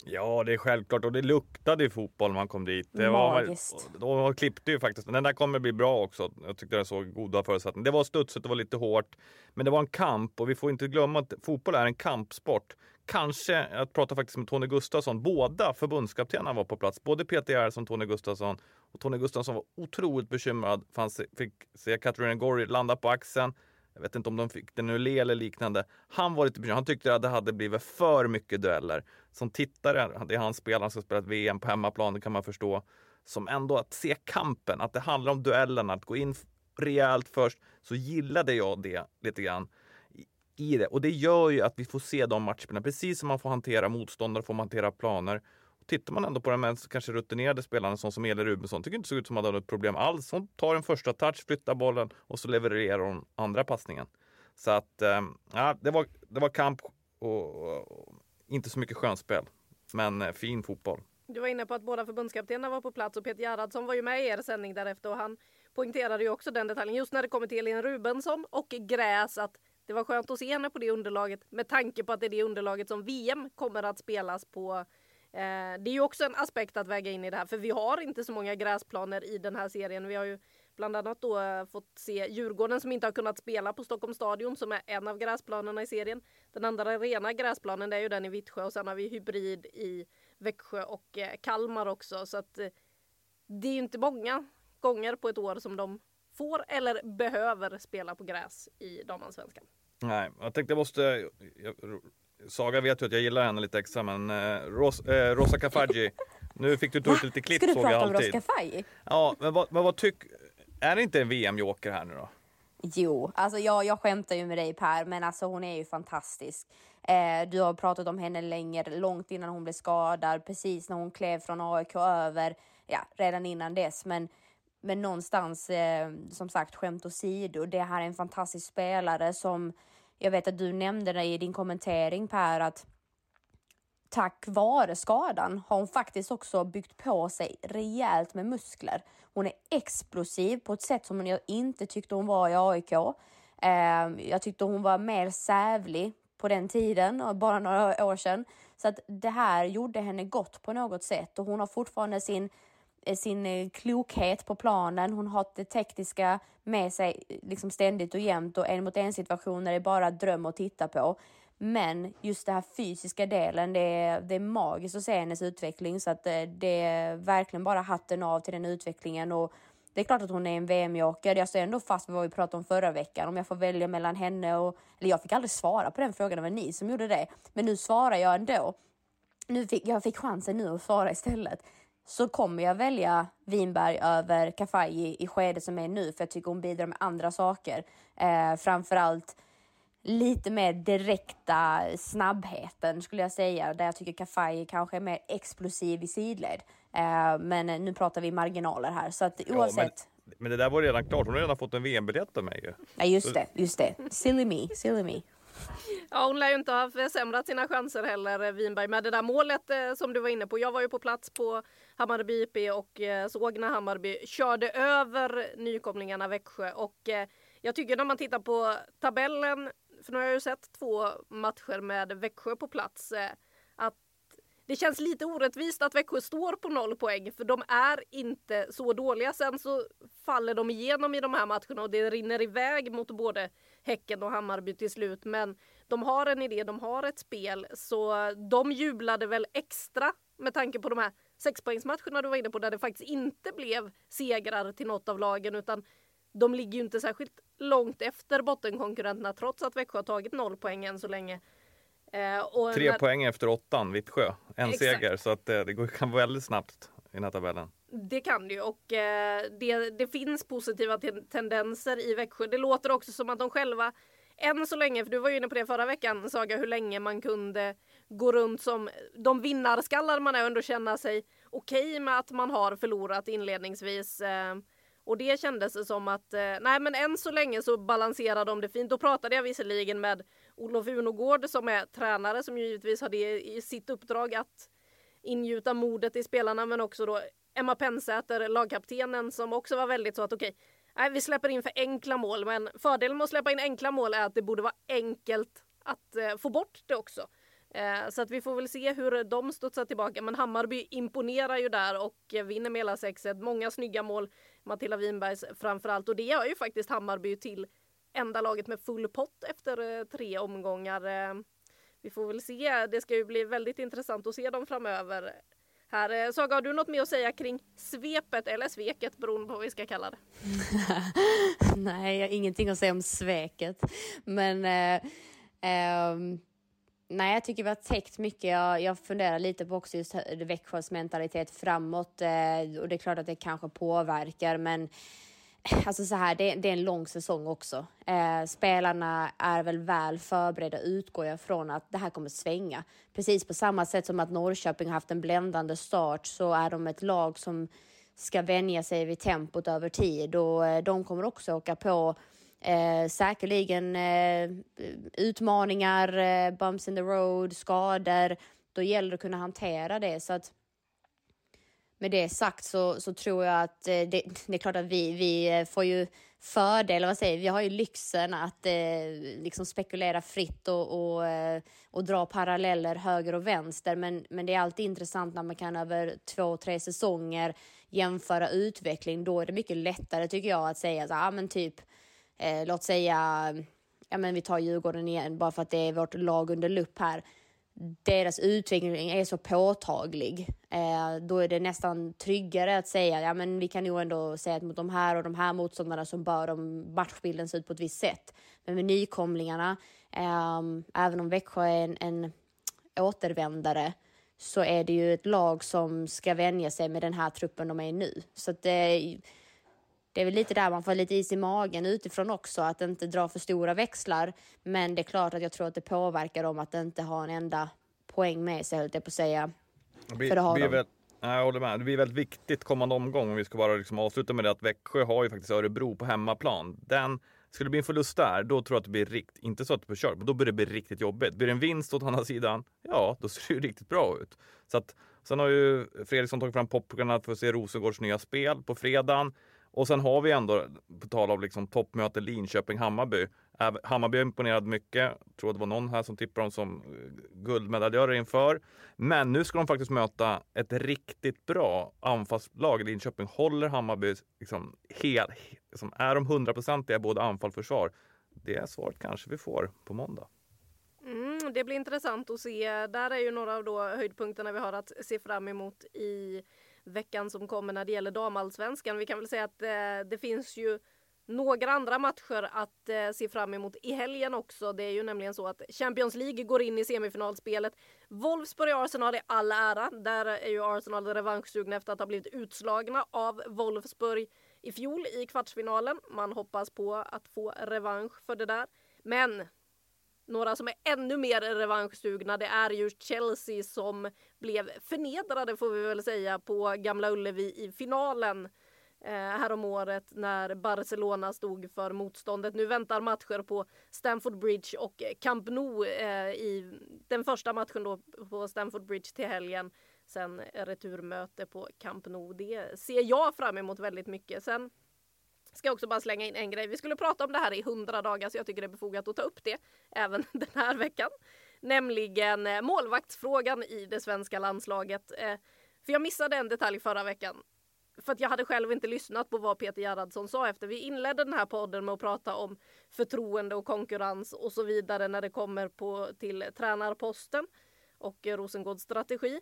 Ja, det är självklart och det luktade fotboll när man kom dit. Det Magiskt. Var, de klippte ju faktiskt. Den där kommer bli bra också. Jag tyckte det såg goda förutsättningar. Det var studsigt, det var lite hårt, men det var en kamp och vi får inte glömma att fotboll är en kampsport. Kanske, jag pratade faktiskt med Tony Gustafsson, båda förbundskaptenerna var på plats. Både Peter Gerhardsson och Tony Gustafsson. Och Tony Gustafsson var otroligt bekymrad för han fick se Katarina Gory landa på axeln. Jag vet inte om de fick den ur le eller liknande. Han var lite bekymrad. Han tyckte att det hade blivit för mycket dueller. Som tittare, det är hans spel, han ska spela ett VM på hemmaplan, det kan man förstå. Som ändå att se kampen, att det handlar om duellerna, att gå in rejält först, så gillade jag det lite grann i det. Och det gör ju att vi får se de matcherna. Precis som man får hantera motståndare får man hantera planer. Och tittar man ändå på de mest kanske rutinerade spelarna som, som Elin Rubensson, tycker inte såg ut som att hade något problem alls. Hon tar en första touch, flyttar bollen och så levererar hon andra passningen. Så att ehm, ja, det var, det var kamp och, och inte så mycket skönspel. Men eh, fin fotboll. Du var inne på att båda förbundskaptenerna var på plats och Peter Gerhardsson var ju med i er sändning därefter och han poängterade ju också den detaljen just när det kommer till Elin Rubensson och gräs att det var skönt att se henne på det underlaget med tanke på att det är det underlaget som VM kommer att spelas på. Eh, det är ju också en aspekt att väga in i det här för vi har inte så många gräsplaner i den här serien. Vi har ju bland annat då eh, fått se Djurgården som inte har kunnat spela på Stockholms stadion som är en av gräsplanerna i serien. Den andra rena gräsplanen det är ju den i Vittsjö och sen har vi hybrid i Växjö och eh, Kalmar också så att eh, det är ju inte många gånger på ett år som de får eller behöver spela på gräs i damallsvenskan. Nej, jag tänkte jag måste... Jag, Saga vet ju att jag gillar henne lite extra men eh, Ros, eh, Rosa Kafaji, nu fick du ta ut lite klipp Ska du såg jag prata om alltid. Rosa Kafaji? Ja, men vad, men vad tyck... Är det inte en VM-joker här nu då? Jo, alltså jag, jag skämtar ju med dig Per, men alltså hon är ju fantastisk. Eh, du har pratat om henne länge, långt innan hon blev skadad, precis när hon klev från AIK över, ja, redan innan dess. Men, men någonstans, eh, som sagt, skämt åsido, det här är en fantastisk spelare som jag vet att du nämnde det i din kommentering Per, att tack vare skadan har hon faktiskt också byggt på sig rejält med muskler. Hon är explosiv på ett sätt som jag inte tyckte hon var i AIK. Eh, jag tyckte hon var mer sävlig på den tiden, bara några år sedan. Så att det här gjorde henne gott på något sätt och hon har fortfarande sin Eh, sin eh, klokhet på planen. Hon har det tekniska med sig eh, liksom ständigt och jämt och en mot en situationer är bara dröm att titta på. Men just den här fysiska delen, det är, det är magiskt att se hennes utveckling så att det är verkligen bara hatten av till den utvecklingen och det är klart att hon är en VM-joker. Jag står ändå fast vid vad vi pratade om förra veckan. Om jag får välja mellan henne och... Eller jag fick aldrig svara på den frågan, det var ni som gjorde det. Men nu svarar jag ändå. Nu fick, jag fick chansen nu att svara istället så kommer jag välja Winberg över Kafaji i skedet som är nu för jag tycker hon bidrar med andra saker. Eh, framförallt lite mer direkta snabbheten skulle jag säga, där jag tycker Kafaji kanske är mer explosiv i sidled. Eh, men nu pratar vi marginaler här, så att oavsett. Ja, men, men, det där var redan klart, hon har redan fått en VM-biljett av mig ju. Ja, just det, just det. Silly me, silly me. Ja, hon lär ju inte ha försämrat sina chanser heller, eh, Winberg, med det där målet eh, som du var inne på. Jag var ju på plats på Hammarby IP och eh, såg när Hammarby körde över nykomlingarna Växjö och eh, jag tycker när man tittar på tabellen, för nu har jag ju sett två matcher med Växjö på plats, eh, att det känns lite orättvist att Växjö står på noll poäng för de är inte så dåliga. Sen så faller de igenom i de här matcherna och det rinner iväg mot både Häcken och Hammarby till slut. Men de har en idé, de har ett spel så de jublade väl extra med tanke på de här sexpoängsmatcherna du var inne på där det faktiskt inte blev segrar till något av lagen utan de ligger ju inte särskilt långt efter bottenkonkurrenterna trots att Växjö har tagit noll poäng än så länge. Eh, Tre när... poäng efter åttan, Vittsjö. En Exakt. seger, så att eh, det kan gå väldigt snabbt i den här tabellen. Det kan det ju och eh, det, det finns positiva tendenser i Växjö. Det låter också som att de själva än så länge, för du var ju inne på det förra veckan Saga, hur länge man kunde gå runt som de vinnarskallar man är och ändå känna sig okej okay med att man har förlorat inledningsvis. Eh, och det kändes som att, eh, nej men än så länge så balanserar de det fint. Då pratade jag visserligen med Olof Unogård som är tränare som ju givetvis har det i sitt uppdrag att ingjuta modet i spelarna men också då Emma Pensäter, lagkaptenen som också var väldigt så att okej, okay, vi släpper in för enkla mål men fördelen med att släppa in enkla mål är att det borde vara enkelt att eh, få bort det också. Eh, så att vi får väl se hur de studsar tillbaka. Men Hammarby imponerar ju där och vinner med hela 6-1. Många snygga mål. Matilda Winbergs framförallt. Och det gör ju faktiskt Hammarby till enda laget med full pott efter eh, tre omgångar. Eh. Vi får väl se. Det ska ju bli väldigt intressant att se dem framöver. Här, eh, Saga, har du något mer att säga kring svepet eller sveket beroende på vad vi ska kalla det? Nej, jag har ingenting att säga om sveket. Men eh, eh, Nej, jag tycker vi har täckt mycket. Jag, jag funderar lite på också just Växjös mentalitet framåt eh, och det är klart att det kanske påverkar, men Alltså så här, det, det, är en lång säsong också. Eh, spelarna är väl väl förberedda, utgår jag från att det här kommer svänga. Precis på samma sätt som att Norrköping har haft en bländande start så är de ett lag som ska vänja sig vid tempot över tid och eh, de kommer också åka på Eh, säkerligen eh, utmaningar, eh, bumps in the road, skador. Då gäller det att kunna hantera det. Så att med det sagt så, så tror jag att eh, det, det, är klart att vi, vi eh, får ju fördel, vad säger vi, har ju lyxen att eh, liksom spekulera fritt och, och, eh, och dra paralleller höger och vänster. Men, men det är alltid intressant när man kan över två, tre säsonger jämföra utveckling. Då är det mycket lättare tycker jag att säga så, ah, men typ eh, låt säga, ja men vi tar Djurgården igen bara för att det är vårt lag under lupp här. Deras utveckling är så påtaglig. Eh, då är det nästan tryggare att säga, ja men vi kan nog ändå säga att mot de här och de här motståndarna så bör de matchbilden se ut på ett visst sätt. Men med nykomlingarna, eh, även om Växjö är en, en återvändare, så är det ju ett lag som ska vänja sig med den här truppen de är i nu. Så att det det är väl lite där man får lite is i magen utifrån också, att inte dra för stora växlar. Men det är klart att jag tror att det påverkar dem att inte ha en enda poäng med sig, höll jag på att säga. Det för det har de. Väl, jag håller med. Det blir väldigt viktigt kommande omgång, om vi ska bara liksom avsluta med det, att Växjö har ju faktiskt Örebro på hemmaplan. Den, skulle det bli en förlust där, då tror jag att det blir riktigt, inte så att det blir kört, men då blir det bli riktigt jobbigt. Blir det en vinst åt andra sidan, ja, då ser det ju riktigt bra ut. Så att, sen har ju Fredriksson tagit fram popcornen för att se Rosengårds nya spel på fredagen. Och sen har vi ändå, på tal om liksom toppmöte Linköping-Hammarby. Hammarby har imponerat mycket. Jag tror det var någon här som tippade dem som eh, guldmedaljörer inför. Men nu ska de faktiskt möta ett riktigt bra anfallslag i Linköping. Håller Hammarby liksom hel, liksom, är de hundraprocentiga både anfall och försvar? Det är svaret kanske vi får på måndag. Mm, det blir intressant att se. Där är ju några av då höjdpunkterna vi har att se fram emot i veckan som kommer när det gäller damallsvenskan. Vi kan väl säga att eh, det finns ju några andra matcher att eh, se fram emot i helgen också. Det är ju nämligen så att Champions League går in i semifinalspelet. Wolfsburg-Arsenal i all ära. Där är ju Arsenal revanschsugna efter att ha blivit utslagna av Wolfsburg i fjol i kvartsfinalen. Man hoppas på att få revansch för det där. Men några som är ännu mer revanschsugna det är ju Chelsea som blev förnedrade får vi väl säga på Gamla Ullevi i finalen eh, häromåret när Barcelona stod för motståndet. Nu väntar matcher på Stamford Bridge och Camp Nou eh, i den första matchen då på Stamford Bridge till helgen. Sen returmöte på Camp Nou. Det ser jag fram emot väldigt mycket. Sen Ska också bara slänga in en grej. Vi skulle prata om det här i hundra dagar så jag tycker det är befogat att ta upp det även den här veckan. nämligen eh, målvaktsfrågan i det svenska landslaget. Eh, för jag missade en detalj förra veckan. För att jag hade själv inte lyssnat på vad Peter Gerhardsson sa efter vi inledde den här podden med att prata om förtroende och konkurrens och så vidare när det kommer på, till tränarposten och eh, Rosengårds strategi.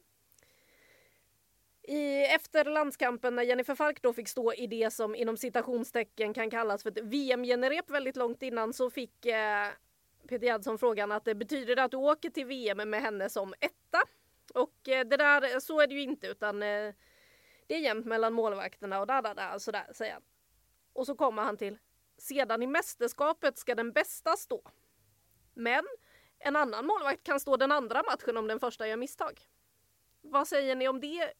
I, efter landskampen när Jennifer Falk då fick stå i det som inom citationstecken kan kallas för ett VM-generep väldigt långt innan så fick eh, Peter Gerhardsson frågan att det betyder det att du åker till VM med henne som etta? Och eh, det där, eh, så är det ju inte utan eh, det är jämnt mellan målvakterna och där, där, där, sådär säger han. Och så kommer han till sedan i mästerskapet ska den bästa stå. Men en annan målvakt kan stå den andra matchen om den första gör misstag. Vad säger ni om det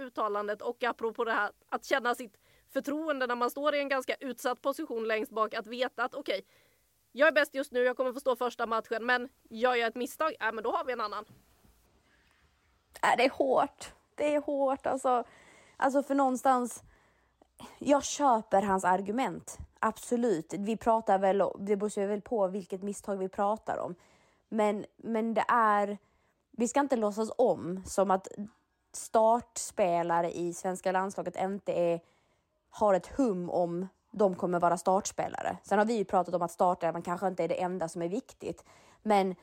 uttalandet och apropå det här att känna sitt förtroende när man står i en ganska utsatt position längst bak att veta att okej, okay, jag är bäst just nu, jag kommer få stå första matchen, men gör jag ett misstag, äh, men då har vi en annan. Äh, det är hårt. Det är hårt alltså. Alltså för någonstans, jag köper hans argument. Absolut. Vi pratar väl, det beror väl på vilket misstag vi pratar om. Men, men det är, vi ska inte låtsas om som att startspelare i svenska landslaget inte är, har ett hum om de kommer vara startspelare. Sen har vi ju pratat om att startelvan kanske inte är det enda som är viktigt, men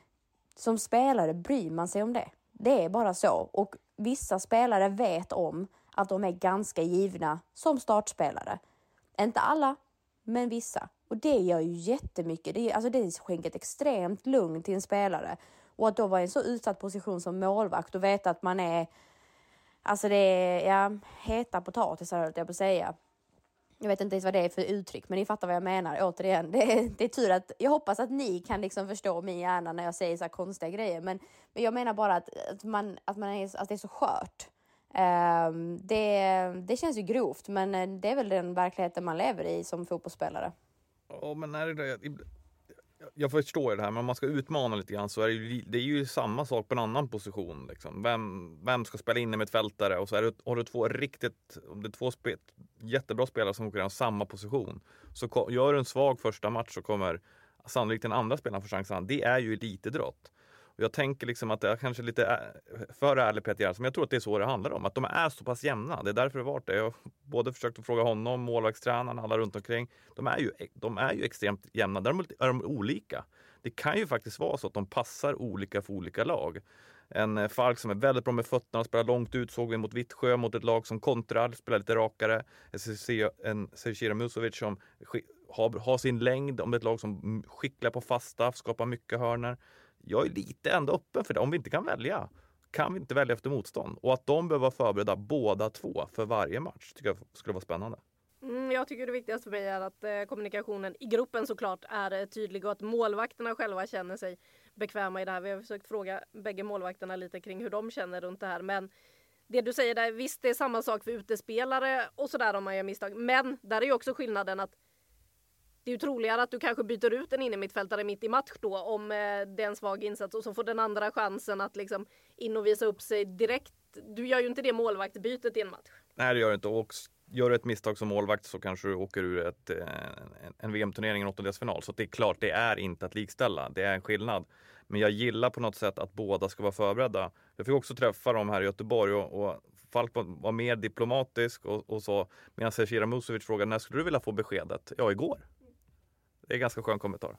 som spelare bryr man sig om det. Det är bara så och vissa spelare vet om att de är ganska givna som startspelare. Inte alla, men vissa. Och det gör ju jättemycket. Det, alltså det skänker ett extremt lugn till en spelare. Och att då vara i en så utsatt position som målvakt och veta att man är Alltså det är ja, heta potatisar höll jag på att säga. Jag vet inte ens vad det är för uttryck, men ni fattar vad jag menar. Återigen, det är, det är tur att jag hoppas att ni kan liksom förstå min hjärna när jag säger så här konstiga grejer. Men, men jag menar bara att, att, man, att, man är, att det är så skört. Um, det, det känns ju grovt, men eh, det är väl den verkligheten man lever i som fotbollsspelare. Ja, men är det, jag förstår det här, men om man ska utmana lite grann så är det ju, det är ju samma sak på en annan position. Liksom. Vem, vem ska spela in med ett fältare? Och så är det, har du två riktigt, om det är två spe, jättebra spelare som konkurrerar om samma position. Så gör du en svag första match så kommer sannolikt den andra spelaren få chansen. Det är ju elitidrott. Och jag tänker liksom att det är kanske lite eh, för ärlig Peter Gerhardsson, men jag tror att det är så det handlar om. Att de är så pass jämna. Det är därför det varit det. Jag har både försökt att fråga honom, målvaktstränaren, alla runt omkring. De är ju, de är ju extremt jämna. Däremot är de olika. Det kan ju faktiskt vara så att de passar olika för olika lag. En eh, Falk som är väldigt bra med fötterna, spelar långt ut, såg vi mot Vittsjö, mot ett lag som kontrar, spelar lite rakare. En Zecira Musovic som har, har sin längd, om det är ett lag som skicklar på fasta, skapar mycket hörner jag är lite ändå öppen för det. Om vi inte kan välja, kan vi inte välja efter motstånd? Och att de behöver vara förberedda båda två för varje match tycker jag skulle vara spännande. Mm, jag tycker det viktigaste för mig är att eh, kommunikationen i gruppen såklart är eh, tydlig och att målvakterna själva känner sig bekväma i det här. Vi har försökt fråga bägge målvakterna lite kring hur de känner runt det här. Men det du säger där, visst det är samma sak för utespelare och sådär om man gör misstag. Men där är ju också skillnaden att det är ju troligare att du kanske byter ut en innermittfältare mitt i match då om eh, det är en svag insats och så får den andra chansen att liksom in och visa upp sig direkt. Du gör ju inte det målvaktbytet i en match. Nej det gör du inte och gör du ett misstag som målvakt så kanske du åker ur ett, eh, en VM-turnering, en åttondelsfinal. Så det är klart, det är inte att likställa. Det är en skillnad. Men jag gillar på något sätt att båda ska vara förberedda. Jag fick också träffa dem här i Göteborg och, och Falk var, var, mer diplomatisk och, och så medan Zecira Musovic frågade när skulle du vilja få beskedet? Ja, igår. Det är en ganska skön kommentar.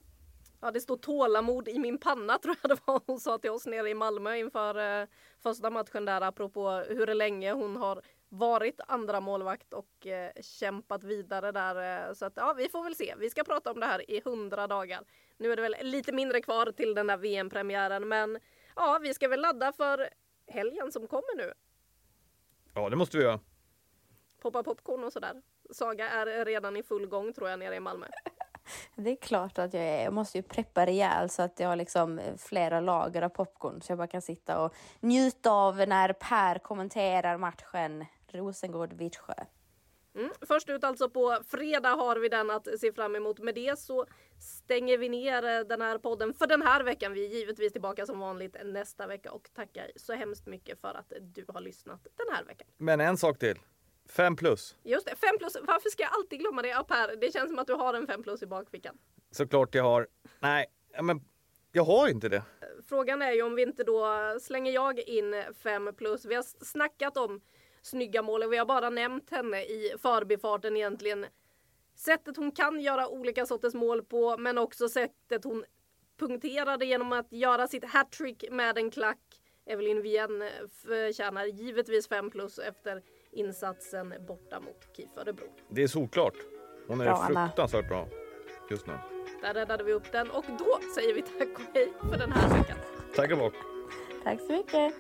Ja, det står tålamod i min panna tror jag det var hon sa till oss nere i Malmö inför eh, första matchen där apropå hur länge hon har varit andra målvakt och eh, kämpat vidare där. Eh, så att ja, vi får väl se. Vi ska prata om det här i hundra dagar. Nu är det väl lite mindre kvar till den där VM-premiären, men ja, vi ska väl ladda för helgen som kommer nu. Ja, det måste vi göra. Poppa popcorn och sådär. Saga är redan i full gång tror jag nere i Malmö. Det är klart att jag är. Jag måste ju preppa rejält så att jag har liksom flera lager av popcorn så jag bara kan sitta och njuta av när Per kommenterar matchen Rosengård-Vittsjö. Mm. Först ut alltså på fredag har vi den att se fram emot. Med det så stänger vi ner eh, den här podden för den här veckan. Vi är givetvis tillbaka som vanligt nästa vecka och tackar så hemskt mycket för att du har lyssnat den här veckan. Men en sak till. Fem plus. Just det, fem plus. Varför ska jag alltid glömma det? Ja, Per, det känns som att du har en fem plus i bakfickan. Såklart jag har. Nej, men jag har inte det. frågan är ju om vi inte då slänger jag in 5 plus. Vi har snackat om snygga mål och vi har bara nämnt henne i förbifarten egentligen. Sättet hon kan göra olika sorters mål på men också sättet hon punkterade genom att göra sitt hattrick med en klack. Evelyn Wien förtjänar givetvis 5 plus efter insatsen borta mot KIF Örebro. Det är solklart. Hon är Bra, Anna. fruktansvärt bra just nu. Där räddade vi upp den och då säger vi tack och hej för den här veckan. Tack och bock. Tack så mycket.